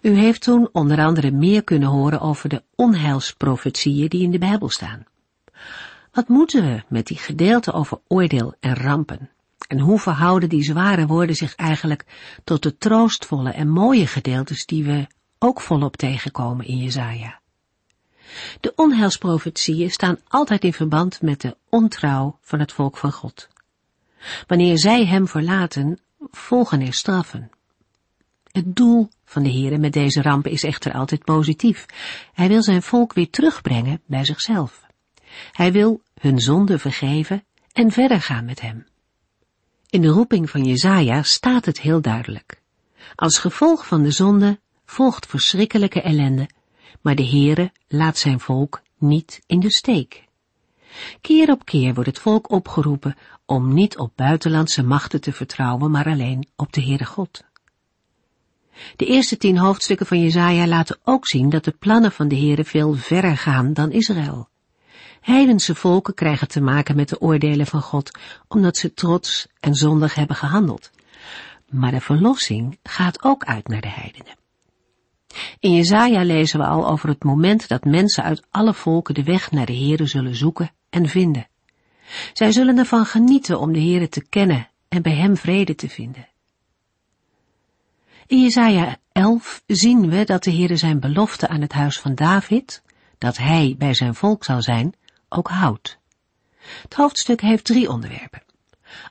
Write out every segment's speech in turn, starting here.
U heeft toen onder andere meer kunnen horen over de onheilsprofetieën die in de Bijbel staan. Wat moeten we met die gedeelten over oordeel en rampen? En hoe verhouden die zware woorden zich eigenlijk tot de troostvolle en mooie gedeeltes die we ook volop tegenkomen in Jezaja? De onheilsprofetieën staan altijd in verband met de ontrouw van het volk van God. Wanneer zij hem verlaten, volgen er straffen. Het doel van de Heere met deze rampen is echter altijd positief. Hij wil zijn volk weer terugbrengen bij zichzelf. Hij wil hun zonde vergeven en verder gaan met hem. In de roeping van Jezaja staat het heel duidelijk. Als gevolg van de zonde volgt verschrikkelijke ellende, maar de Heere laat zijn volk niet in de steek. Keer op keer wordt het volk opgeroepen om niet op buitenlandse machten te vertrouwen, maar alleen op de Heere God. De eerste tien hoofdstukken van Jezaja laten ook zien dat de plannen van de Heere veel verder gaan dan Israël. Heidense volken krijgen te maken met de oordelen van God, omdat ze trots en zondig hebben gehandeld. Maar de verlossing gaat ook uit naar de heidenen. In Jezaja lezen we al over het moment dat mensen uit alle volken de weg naar de Heere zullen zoeken en vinden. Zij zullen ervan genieten om de Heere te kennen en bij hem vrede te vinden. In Jesaja 11 zien we dat de Heere zijn belofte aan het huis van David, dat hij bij zijn volk zal zijn, ook houdt. Het hoofdstuk heeft drie onderwerpen.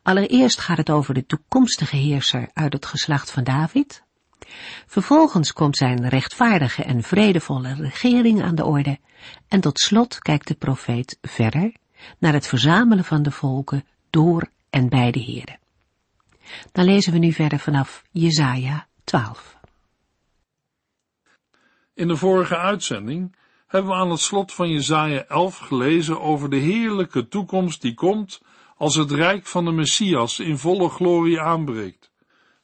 Allereerst gaat het over de toekomstige heerser uit het geslacht van David. Vervolgens komt zijn rechtvaardige en vredevolle regering aan de orde. En tot slot kijkt de profeet verder naar het verzamelen van de volken door en bij de Heere. Dan lezen we nu verder vanaf Jesaja 12. In de vorige uitzending hebben we aan het slot van Jesaja 11 gelezen over de heerlijke toekomst die komt als het rijk van de Messias in volle glorie aanbreekt.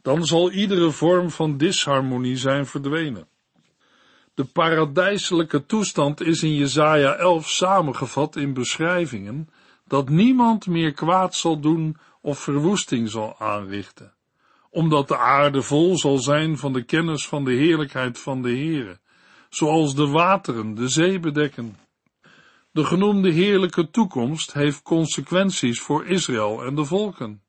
Dan zal iedere vorm van disharmonie zijn verdwenen. De paradijselijke toestand is in Jesaja 11 samengevat in beschrijvingen dat niemand meer kwaad zal doen of verwoesting zal aanrichten, omdat de aarde vol zal zijn van de kennis van de heerlijkheid van de Heere zoals de wateren de zee bedekken. De genoemde heerlijke toekomst heeft consequenties voor Israël en de volken.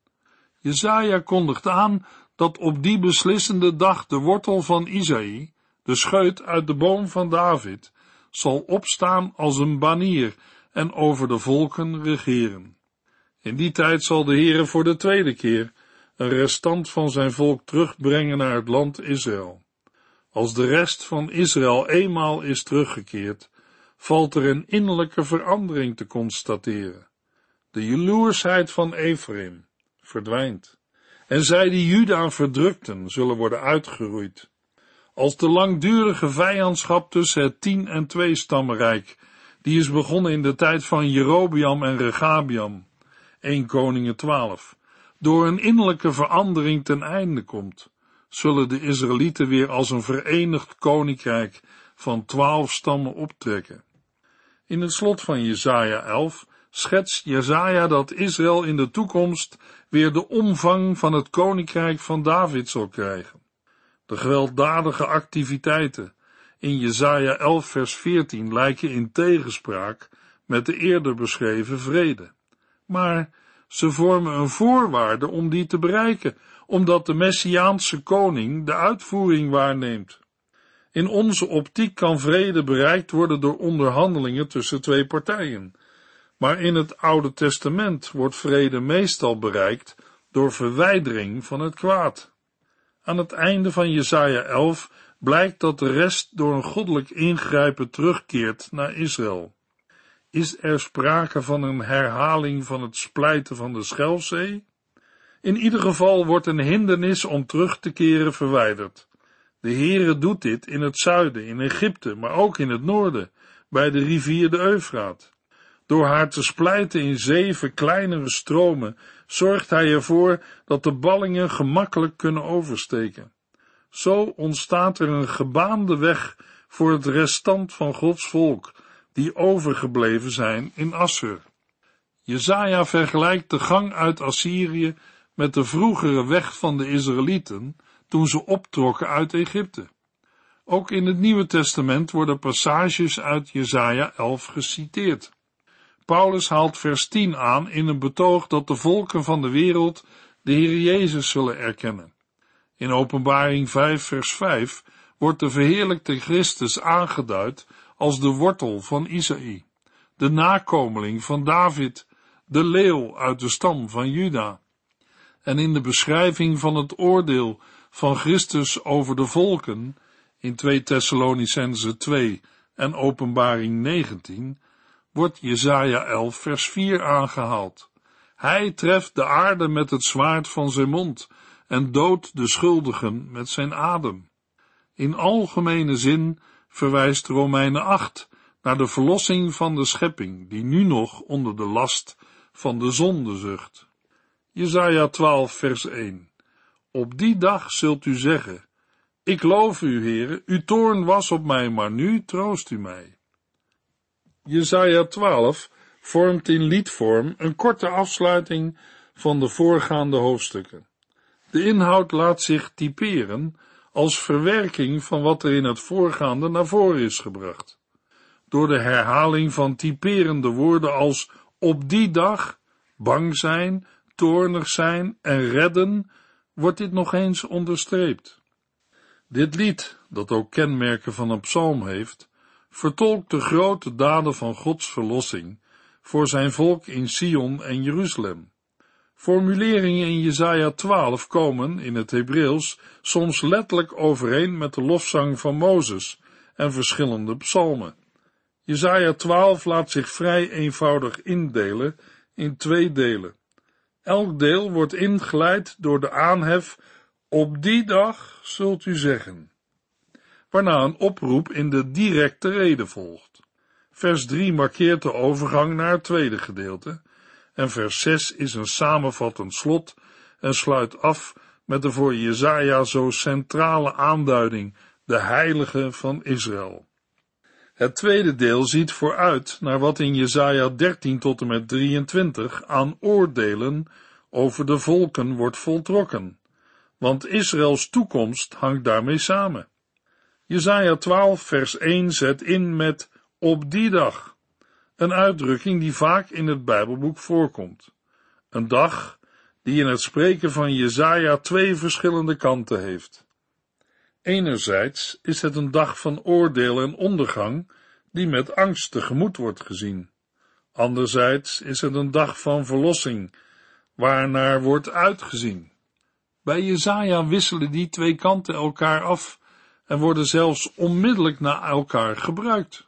Jezaja kondigt aan dat op die beslissende dag de wortel van Isaïe, de scheut uit de boom van David, zal opstaan als een banier en over de volken regeren. In die tijd zal de Heere voor de tweede keer een restant van zijn volk terugbrengen naar het land Israël. Als de rest van Israël eenmaal is teruggekeerd, valt er een innerlijke verandering te constateren. De jaloersheid van Ephraim verdwijnt, en zij die Juda verdrukten, zullen worden uitgeroeid. Als de langdurige vijandschap tussen het tien en twee stammenrijk, die is begonnen in de tijd van Jerobiam en Regabiam, 1 Koningen 12, door een innerlijke verandering ten einde komt zullen de Israëlieten weer als een verenigd koninkrijk van twaalf stammen optrekken. In het slot van Jesaja 11 schetst Jesaja dat Israël in de toekomst weer de omvang van het koninkrijk van David zal krijgen. De gewelddadige activiteiten in Jesaja 11 vers 14 lijken in tegenspraak met de eerder beschreven vrede. Maar ze vormen een voorwaarde om die te bereiken, omdat de Messiaanse koning de uitvoering waarneemt. In onze optiek kan vrede bereikt worden door onderhandelingen tussen twee partijen. Maar in het Oude Testament wordt vrede meestal bereikt door verwijdering van het kwaad. Aan het einde van Jesaja 11 blijkt dat de rest door een goddelijk ingrijpen terugkeert naar Israël. Is er sprake van een herhaling van het splijten van de Schelfzee? In ieder geval wordt een hindernis om terug te keren verwijderd. De Heere doet dit in het zuiden, in Egypte, maar ook in het noorden, bij de rivier de Eufraat. Door haar te splijten in zeven kleinere stromen, zorgt hij ervoor dat de ballingen gemakkelijk kunnen oversteken. Zo ontstaat er een gebaande weg voor het restant van Gods volk, die overgebleven zijn in Assur. Jezaja vergelijkt de gang uit Assyrië met de vroegere weg van de Israëlieten toen ze optrokken uit Egypte. Ook in het Nieuwe Testament worden passages uit Jesaja 11 geciteerd. Paulus haalt vers 10 aan in een betoog dat de volken van de wereld de Heer Jezus zullen erkennen. In Openbaring 5 vers 5 wordt de verheerlijkte Christus aangeduid als de wortel van Isaïe, de nakomeling van David, de leeuw uit de stam van Juda. En in de beschrijving van het oordeel van Christus over de volken in 2 Thessalonicense 2 en Openbaring 19 wordt Jesaja 11 vers 4 aangehaald. Hij treft de aarde met het zwaard van zijn mond en doodt de schuldigen met zijn adem. In algemene zin verwijst Romeinen 8 naar de verlossing van de schepping, die nu nog onder de last van de zonde zucht. Jesaja 12 vers 1 Op die dag zult u zeggen, ik loof u, heren, uw toorn was op mij, maar nu troost u mij. Jesaja 12 vormt in liedvorm een korte afsluiting van de voorgaande hoofdstukken. De inhoud laat zich typeren als verwerking van wat er in het voorgaande naar voren is gebracht. Door de herhaling van typerende woorden als op die dag, bang zijn, toornig zijn en redden, wordt dit nog eens onderstreept. Dit lied, dat ook kenmerken van een psalm heeft, vertolkt de grote daden van Gods verlossing voor zijn volk in Sion en Jeruzalem. Formuleringen in Jesaja 12 komen in het Hebreeuws soms letterlijk overeen met de lofzang van Mozes en verschillende psalmen. Jesaja 12 laat zich vrij eenvoudig indelen in twee delen. Elk deel wordt ingeleid door de aanhef op die dag zult u zeggen, waarna een oproep in de directe rede volgt. Vers 3 markeert de overgang naar het tweede gedeelte, en vers 6 is een samenvattend slot en sluit af met de voor Jezaja zo centrale aanduiding, de heilige van Israël. Het tweede deel ziet vooruit naar wat in Jezaja 13 tot en met 23 aan oordelen over de volken wordt voltrokken, want Israëls toekomst hangt daarmee samen. Jezaja 12 vers 1 zet in met op die dag, een uitdrukking die vaak in het Bijbelboek voorkomt. Een dag die in het spreken van Jezaja twee verschillende kanten heeft. Enerzijds is het een dag van oordeel en ondergang die met angst tegemoet wordt gezien. Anderzijds is het een dag van verlossing, waarnaar wordt uitgezien. Bij Jezaja wisselen die twee kanten elkaar af en worden zelfs onmiddellijk na elkaar gebruikt.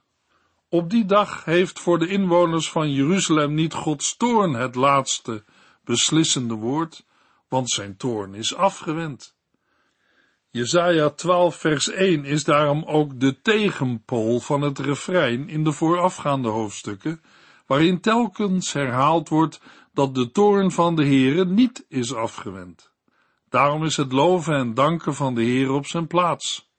Op die dag heeft voor de inwoners van Jeruzalem niet Gods toorn het laatste beslissende woord, want zijn toorn is afgewend. Jezaja 12 vers 1 is daarom ook de tegenpool van het refrein in de voorafgaande hoofdstukken, waarin telkens herhaald wordt dat de toorn van de Heere niet is afgewend. Daarom is het loven en danken van de Heer op zijn plaats.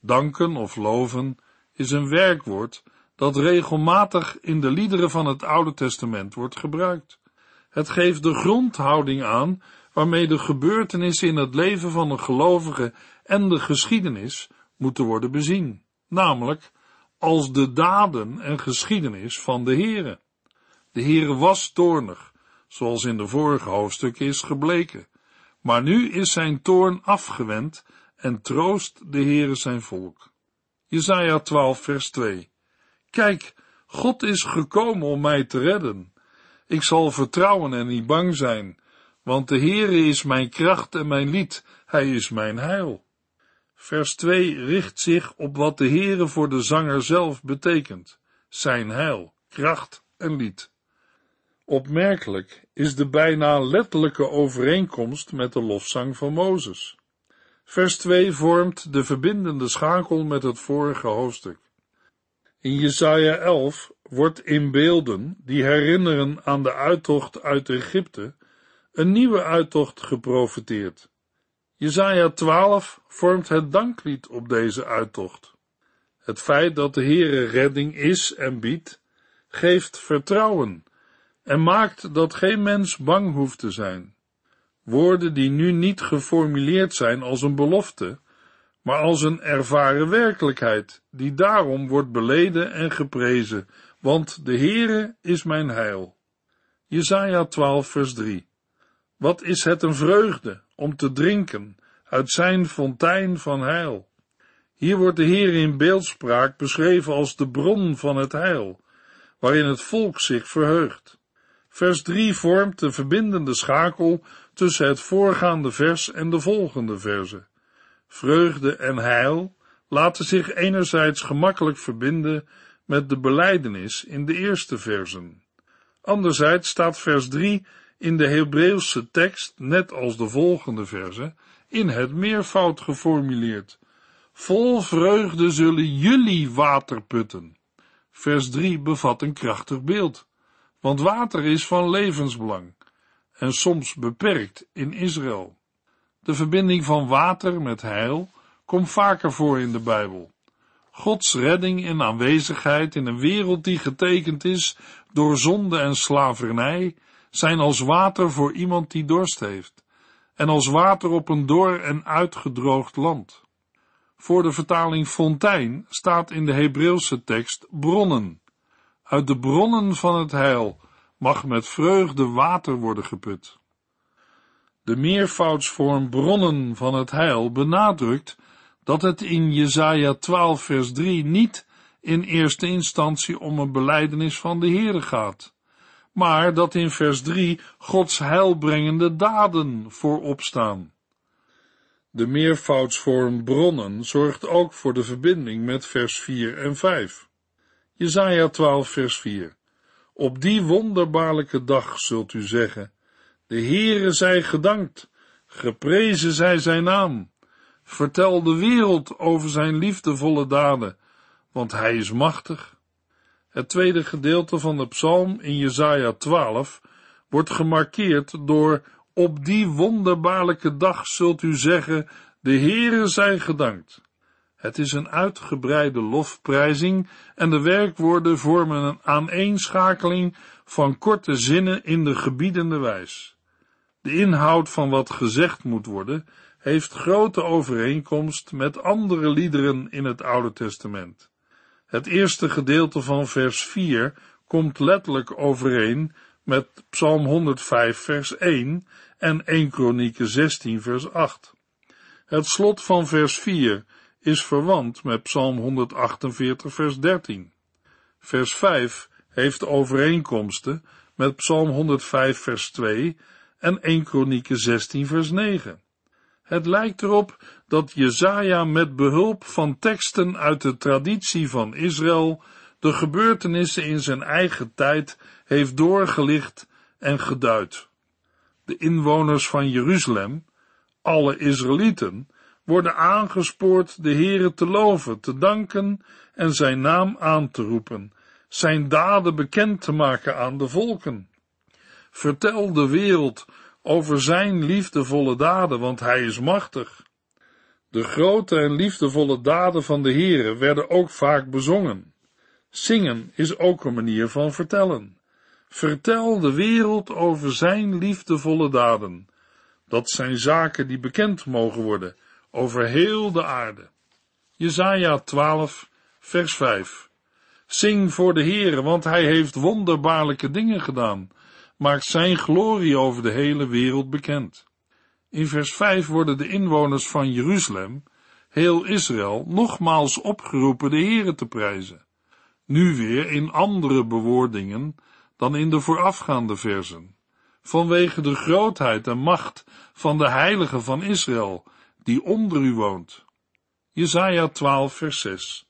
Danken of loven is een werkwoord dat regelmatig in de liederen van het Oude Testament wordt gebruikt. Het geeft de grondhouding aan waarmee de gebeurtenissen in het leven van een gelovige en de geschiedenis moeten worden bezien, namelijk als de daden en geschiedenis van de Heere. De Heere was toornig, zoals in de vorige hoofdstukken is gebleken, maar nu is zijn toorn afgewend en troost de Heere zijn volk. Jesaja 12 vers 2 Kijk, God is gekomen om mij te redden. Ik zal vertrouwen en niet bang zijn, want de Heere is mijn kracht en mijn lied, hij is mijn heil. Vers 2 richt zich op wat de Heere voor de zanger zelf betekent, zijn heil, kracht en lied. Opmerkelijk is de bijna letterlijke overeenkomst met de lofzang van Mozes. Vers 2 vormt de verbindende schakel met het vorige hoofdstuk. In Jesaja 11 wordt in beelden die herinneren aan de uittocht uit Egypte een nieuwe uittocht geprofeteerd. Jesaja 12 vormt het danklied op deze uittocht. Het feit dat de Heere redding is en biedt, geeft vertrouwen en maakt dat geen mens bang hoeft te zijn. Woorden die nu niet geformuleerd zijn als een belofte, maar als een ervaren werkelijkheid, die daarom wordt beleden en geprezen, want de Heere is mijn heil. Jesaja 12 vers 3 Wat is het een vreugde om te drinken uit zijn fontein van heil. Hier wordt de Heer in beeldspraak beschreven als de bron van het heil, waarin het volk zich verheugt. Vers 3 vormt de verbindende schakel tussen het voorgaande vers en de volgende verse. Vreugde en heil laten zich enerzijds gemakkelijk verbinden met de beleidenis in de eerste versen. Anderzijds staat vers 3 in de Hebreeuwse tekst, net als de volgende verse, in het meervoud geformuleerd. Vol vreugde zullen jullie water putten. Vers 3 bevat een krachtig beeld, want water is van levensbelang en soms beperkt in Israël. De verbinding van water met heil komt vaker voor in de Bijbel. Gods redding en aanwezigheid in een wereld die getekend is door zonde en slavernij zijn als water voor iemand die dorst heeft en als water op een dor en uitgedroogd land. Voor de vertaling fontein staat in de Hebreeuwse tekst bronnen. Uit de bronnen van het heil mag met vreugde water worden geput. De meervoudsvorm bronnen van het heil benadrukt dat het in Jesaja 12 vers 3 niet in eerste instantie om een beleidenis van de Heere gaat, maar dat in vers 3 Gods heilbrengende daden voorop staan. De meervoudsvorm bronnen zorgt ook voor de verbinding met vers 4 en 5. Jesaja 12 vers 4. Op die wonderbaarlijke dag zult u zeggen, de Heere zij gedankt, geprezen zij zijn naam. Vertel de wereld over zijn liefdevolle daden, want hij is machtig. Het tweede gedeelte van de psalm in Jesaja 12 wordt gemarkeerd door op die wonderbaarlijke dag zult u zeggen, de Heere zij gedankt. Het is een uitgebreide lofprijzing en de werkwoorden vormen een aaneenschakeling van korte zinnen in de gebiedende wijs. De inhoud van wat gezegd moet worden heeft grote overeenkomst met andere liederen in het Oude Testament. Het eerste gedeelte van vers 4 komt letterlijk overeen met Psalm 105 vers 1 en 1 Kronieken 16 vers 8. Het slot van vers 4 is verwant met Psalm 148 vers 13. Vers 5 heeft overeenkomsten met Psalm 105 vers 2 en 1 Kronieken 16 vers 9. Het lijkt erop dat Jezaja met behulp van teksten uit de traditie van Israël de gebeurtenissen in zijn eigen tijd heeft doorgelicht en geduid. De inwoners van Jeruzalem, alle Israëlieten, worden aangespoord de Heere te loven, te danken en zijn naam aan te roepen, zijn daden bekend te maken aan de volken. Vertel de wereld over zijn liefdevolle daden, want hij is machtig. De grote en liefdevolle daden van de Heere werden ook vaak bezongen. Zingen is ook een manier van vertellen. Vertel de wereld over zijn liefdevolle daden. Dat zijn zaken die bekend mogen worden over heel de aarde. Jezaja 12, vers 5. Zing voor de Heere, want hij heeft wonderbaarlijke dingen gedaan maakt zijn glorie over de hele wereld bekend. In vers 5 worden de inwoners van Jeruzalem, heel Israël, nogmaals opgeroepen de Heere te prijzen. Nu weer in andere bewoordingen dan in de voorafgaande versen. Vanwege de grootheid en macht van de heilige van Israël, die onder u woont. Jesaja 12 vers 6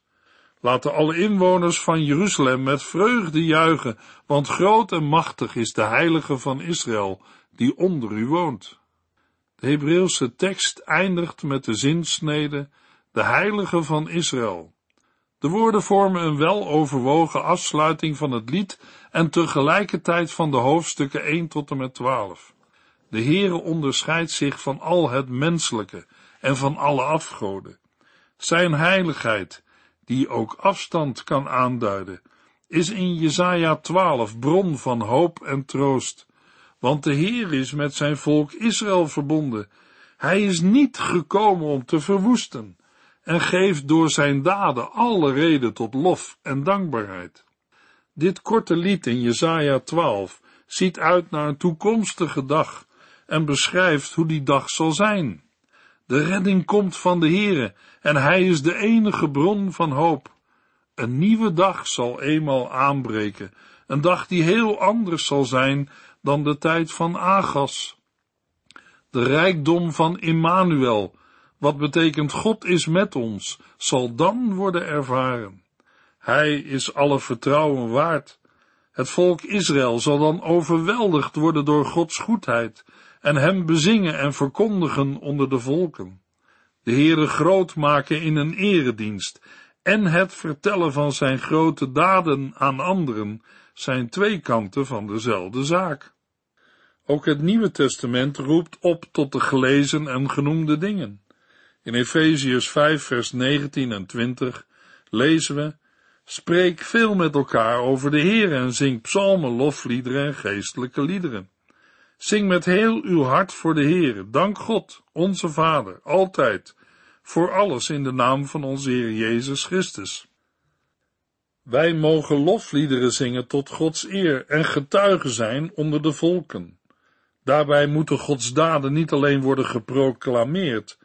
Laten alle inwoners van Jeruzalem met vreugde juichen, want groot en machtig is de heilige van Israël, die onder u woont. De Hebreeuwse tekst eindigt met de zinsnede, de heilige van Israël. De woorden vormen een weloverwogen afsluiting van het lied en tegelijkertijd van de hoofdstukken 1 tot en met 12. De Heere onderscheidt zich van al het menselijke en van alle afgoden. Zijn heiligheid, die ook afstand kan aanduiden, is in Jesaja 12 bron van hoop en troost, want de Heer is met zijn volk Israël verbonden. Hij is niet gekomen om te verwoesten en geeft door zijn daden alle reden tot lof en dankbaarheid. Dit korte lied in Jesaja 12 ziet uit naar een toekomstige dag en beschrijft hoe die dag zal zijn. De redding komt van de Heere en hij is de enige bron van hoop. Een nieuwe dag zal eenmaal aanbreken, een dag die heel anders zal zijn dan de tijd van Agas. De rijkdom van Immanuel, wat betekent God is met ons, zal dan worden ervaren. Hij is alle vertrouwen waard. Het volk Israël zal dan overweldigd worden door Gods goedheid en hem bezingen en verkondigen onder de volken. De Heere groot maken in een eredienst en het vertellen van zijn grote daden aan anderen zijn twee kanten van dezelfde zaak. Ook het Nieuwe Testament roept op tot de gelezen en genoemde dingen. In Efeziërs 5 vers 19 en 20 lezen we, Spreek veel met elkaar over de Heer en zing psalmen, lofliederen en geestelijke liederen. Zing met heel uw hart voor de Heer. Dank God, onze Vader, altijd, voor alles in de naam van onze Heer Jezus Christus. Wij mogen lofliederen zingen tot Gods eer en getuigen zijn onder de volken. Daarbij moeten Gods daden niet alleen worden geproclameerd,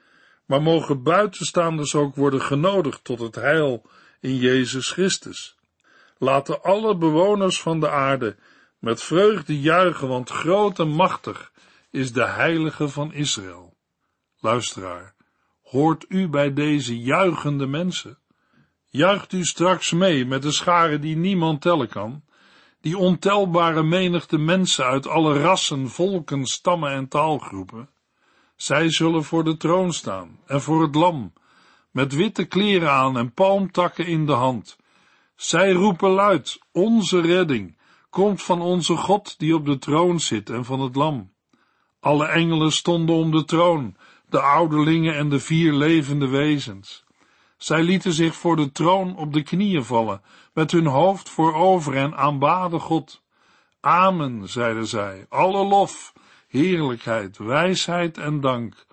maar mogen buitenstaanders ook worden genodigd tot het heil in Jezus Christus. Laten alle bewoners van de aarde met vreugde juichen, want groot en machtig is de heilige van Israël. Luisteraar, hoort u bij deze juichende mensen? Juicht u straks mee met de scharen die niemand tellen kan, die ontelbare menigte mensen uit alle rassen, volken, stammen en taalgroepen? Zij zullen voor de troon staan en voor het lam, met witte kleren aan en palmtakken in de hand. Zij roepen luid, onze redding komt van onze God die op de troon zit en van het lam. Alle engelen stonden om de troon, de ouderlingen en de vier levende wezens. Zij lieten zich voor de troon op de knieën vallen, met hun hoofd voorover en aanbaden God. Amen, zeiden zij, alle lof, heerlijkheid, wijsheid en dank,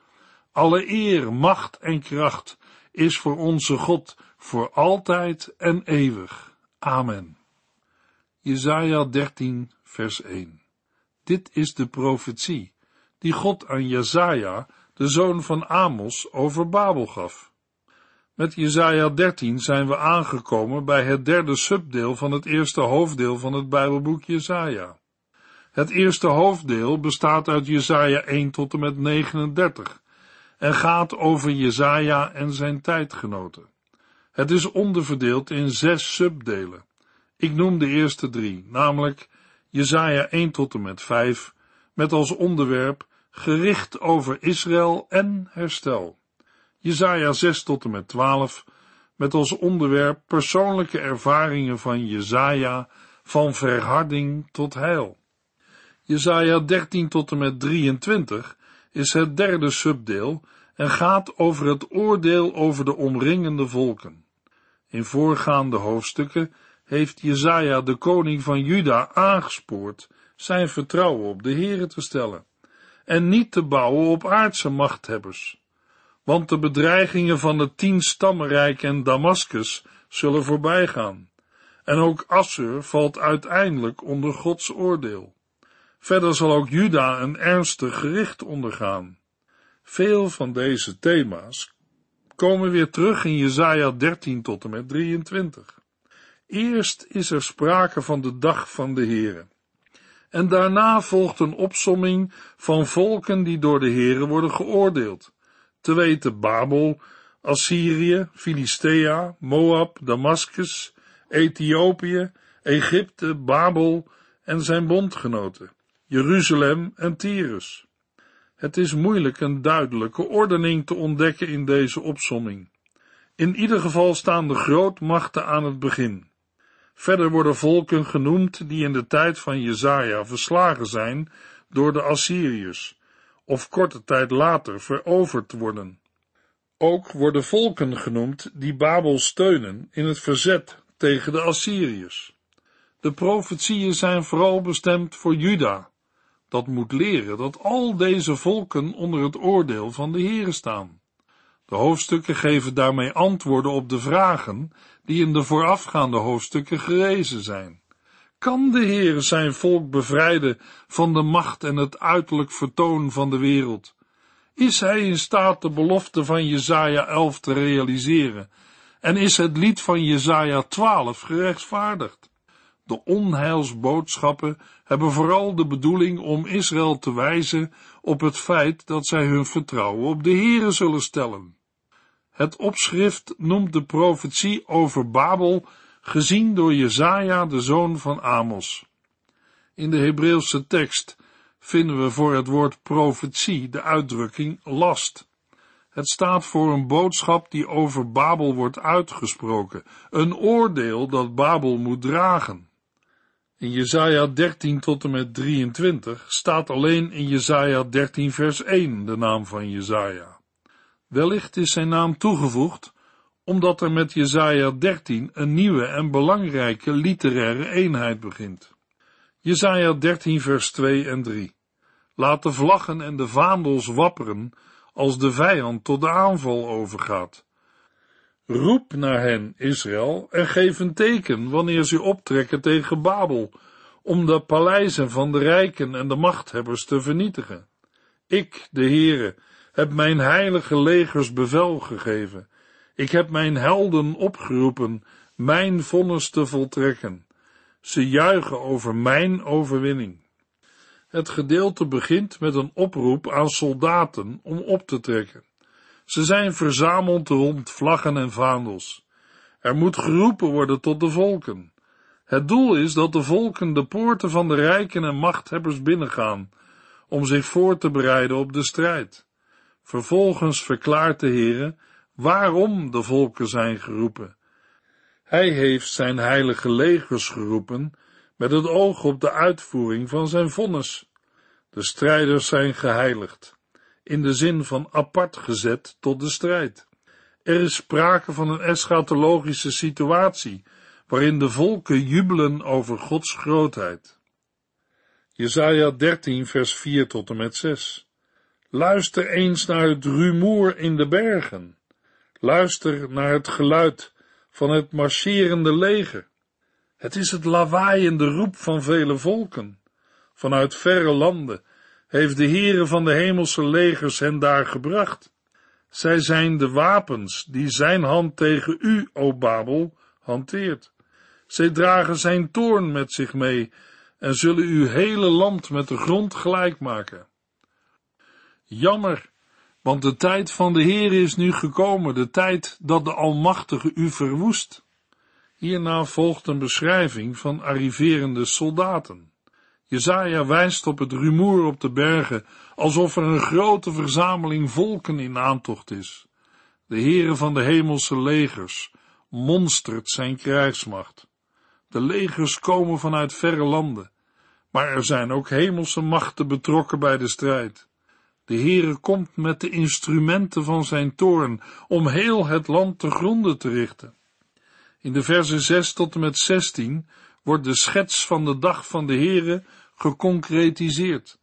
alle eer, macht en kracht is voor onze God voor altijd en eeuwig. Amen. Jesaja 13, vers 1. Dit is de profetie die God aan Jesaja, de zoon van Amos, over Babel gaf. Met Jesaja 13 zijn we aangekomen bij het derde subdeel van het eerste hoofddeel van het Bijbelboek Jesaja. Het eerste hoofddeel bestaat uit Jesaja 1 tot en met 39 en gaat over Jesaja en zijn tijdgenoten. Het is onderverdeeld in zes subdelen. Ik noem de eerste drie, namelijk Jesaja 1 tot en met 5, met als onderwerp gericht over Israël en herstel. Jesaja 6 tot en met 12, met als onderwerp persoonlijke ervaringen van Jesaja van verharding tot heil. Jesaja 13 tot en met 23 is het derde subdeel en gaat over het oordeel over de omringende volken. In voorgaande hoofdstukken heeft Jezaja de koning van Juda aangespoord zijn vertrouwen op de Here te stellen en niet te bouwen op aardse machthebbers. Want de bedreigingen van het tien stammenrijk en Damascus zullen voorbijgaan. En ook Assur valt uiteindelijk onder Gods oordeel. Verder zal ook Juda een ernstig gericht ondergaan. Veel van deze thema's komen weer terug in Jesaja 13 tot en met 23. Eerst is er sprake van de dag van de Heere. En daarna volgt een opsomming van volken die door de Heere worden geoordeeld. Te weten Babel, Assyrië, Filistea, Moab, Damascus, Ethiopië, Egypte, Babel en zijn bondgenoten, Jeruzalem en Tyrus. Het is moeilijk een duidelijke ordening te ontdekken in deze opsomming. In ieder geval staan de grootmachten aan het begin. Verder worden volken genoemd die in de tijd van Jezaja verslagen zijn door de Assyriërs, of korte tijd later veroverd worden. Ook worden volken genoemd die Babel steunen in het verzet tegen de Assyriërs. De profetieën zijn vooral bestemd voor Juda, dat moet leren dat al deze volken onder het oordeel van de Heere staan. De hoofdstukken geven daarmee antwoorden op de vragen die in de voorafgaande hoofdstukken gerezen zijn. Kan de Heer zijn volk bevrijden van de macht en het uiterlijk vertoon van de wereld? Is hij in staat de belofte van Jezaja 11 te realiseren? En is het lied van Jezaja 12 gerechtvaardigd? De onheilsboodschappen hebben vooral de bedoeling om Israël te wijzen op het feit dat zij hun vertrouwen op de Heere zullen stellen. Het opschrift noemt de profetie over Babel gezien door Jezaja, de zoon van Amos. In de Hebreeuwse tekst vinden we voor het woord profetie de uitdrukking last. Het staat voor een boodschap die over Babel wordt uitgesproken, een oordeel dat Babel moet dragen. In Jesaja 13 tot en met 23 staat alleen in Jesaja 13 vers 1 de naam van Jesaja. Wellicht is zijn naam toegevoegd omdat er met Jesaja 13 een nieuwe en belangrijke literaire eenheid begint. Jesaja 13 vers 2 en 3. Laat de vlaggen en de vaandels wapperen als de vijand tot de aanval overgaat. Roep naar hen, Israël, en geef een teken wanneer ze optrekken tegen Babel, om de paleizen van de rijken en de machthebbers te vernietigen. Ik, de Heere, heb mijn heilige legers bevel gegeven. Ik heb mijn helden opgeroepen, mijn vonnis te voltrekken. Ze juichen over mijn overwinning. Het gedeelte begint met een oproep aan soldaten om op te trekken. Ze zijn verzameld rond vlaggen en vaandels. Er moet geroepen worden tot de volken. Het doel is dat de volken de poorten van de rijken en machthebbers binnengaan, om zich voor te bereiden op de strijd. Vervolgens verklaart de Heere waarom de volken zijn geroepen. Hij heeft zijn heilige legers geroepen met het oog op de uitvoering van zijn vonnis. De strijders zijn geheiligd, in de zin van apart gezet tot de strijd. Er is sprake van een eschatologische situatie, waarin de volken jubelen over Gods grootheid. Jesaja 13 vers 4 tot en met 6 Luister eens naar het rumoer in de bergen. Luister naar het geluid van het marcherende leger. Het is het lawaaiende roep van vele volken. Vanuit verre landen heeft de Heere van de hemelse legers hen daar gebracht. Zij zijn de wapens die zijn hand tegen u, o Babel, hanteert. Zij dragen zijn toorn met zich mee en zullen uw hele land met de grond gelijk maken. Jammer, want de tijd van de Heer is nu gekomen, de tijd dat de Almachtige u verwoest. Hierna volgt een beschrijving van arriverende soldaten. Jezaja wijst op het rumoer op de bergen, alsof er een grote verzameling volken in aantocht is. De heren van de hemelse legers monstert zijn krijgsmacht. De legers komen vanuit verre landen, maar er zijn ook hemelse machten betrokken bij de strijd. De Heere komt met de instrumenten van zijn toorn om heel het land te gronden te richten. In de versen 6 tot en met 16 wordt de schets van de dag van de Heere geconcretiseerd.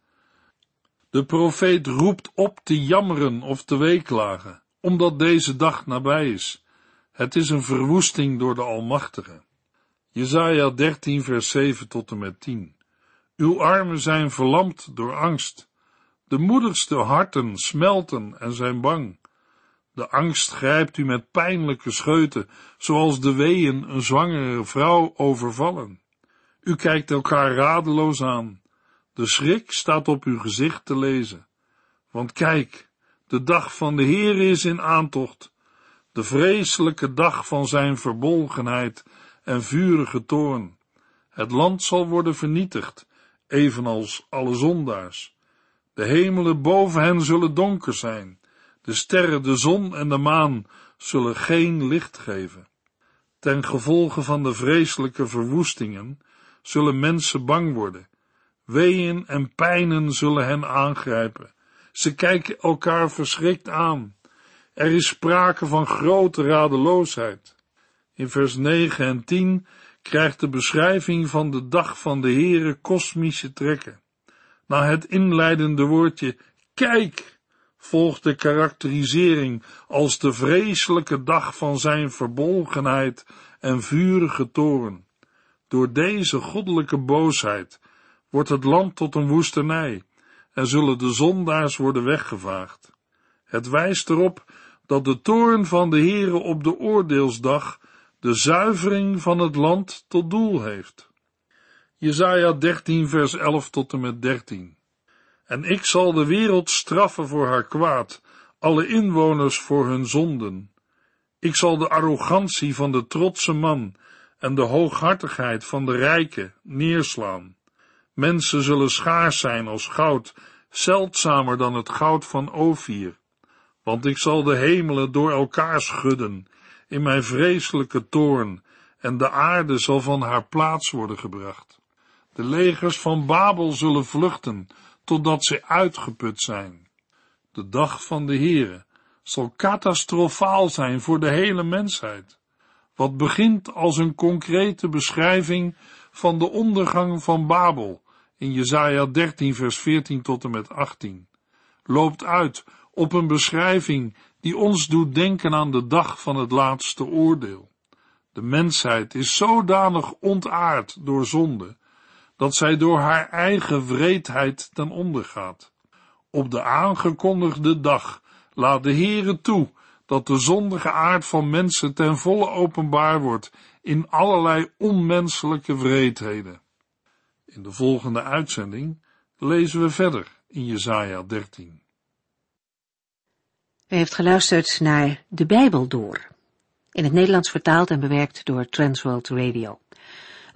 De profeet roept op te jammeren of te weeklagen, omdat deze dag nabij is. Het is een verwoesting door de Almachtige. Jezaja 13 vers 7 tot en met 10. Uw armen zijn verlamd door angst. De moedigste harten smelten en zijn bang. De angst grijpt u met pijnlijke scheuten, zoals de weeën een zwangere vrouw overvallen. U kijkt elkaar radeloos aan. De schrik staat op uw gezicht te lezen. Want kijk, de dag van de Heer is in aantocht, de vreselijke dag van zijn verbolgenheid en vurige toorn. Het land zal worden vernietigd, evenals alle zondaars. De hemelen boven hen zullen donker zijn. De sterren, de zon en de maan zullen geen licht geven. Ten gevolge van de vreselijke verwoestingen zullen mensen bang worden. Weeën en pijnen zullen hen aangrijpen. Ze kijken elkaar verschrikt aan. Er is sprake van grote radeloosheid. In vers 9 en 10 krijgt de beschrijving van de dag van de Heere kosmische trekken. Na het inleidende woordje kijk volgt de karakterisering als de vreselijke dag van zijn verbolgenheid en vurige toren. Door deze goddelijke boosheid wordt het land tot een woestenij en zullen de zondaars worden weggevaagd. Het wijst erop dat de toorn van de Heere op de oordeelsdag de zuivering van het land tot doel heeft. Jesaja 13 vers 11 tot en met 13. En ik zal de wereld straffen voor haar kwaad, alle inwoners voor hun zonden. Ik zal de arrogantie van de trotse man en de hooghartigheid van de rijke neerslaan. Mensen zullen schaars zijn als goud, zeldzamer dan het goud van Ophir. Want ik zal de hemelen door elkaar schudden in mijn vreselijke toorn, en de aarde zal van haar plaats worden gebracht. De legers van Babel zullen vluchten, totdat ze uitgeput zijn. De dag van de Heere zal catastrofaal zijn voor de hele mensheid. Wat begint als een concrete beschrijving van de ondergang van Babel in Jesaja 13 vers 14 tot en met 18, loopt uit op een beschrijving die ons doet denken aan de dag van het laatste oordeel. De mensheid is zodanig ontaard door zonde, dat zij door haar eigen wreedheid ten onder gaat. Op de aangekondigde dag laat de Heere toe dat de zondige aard van mensen ten volle openbaar wordt in allerlei onmenselijke wreedheden. In de volgende uitzending lezen we verder in Jesaja 13. U heeft geluisterd naar De Bijbel Door, in het Nederlands vertaald en bewerkt door Transworld Radio.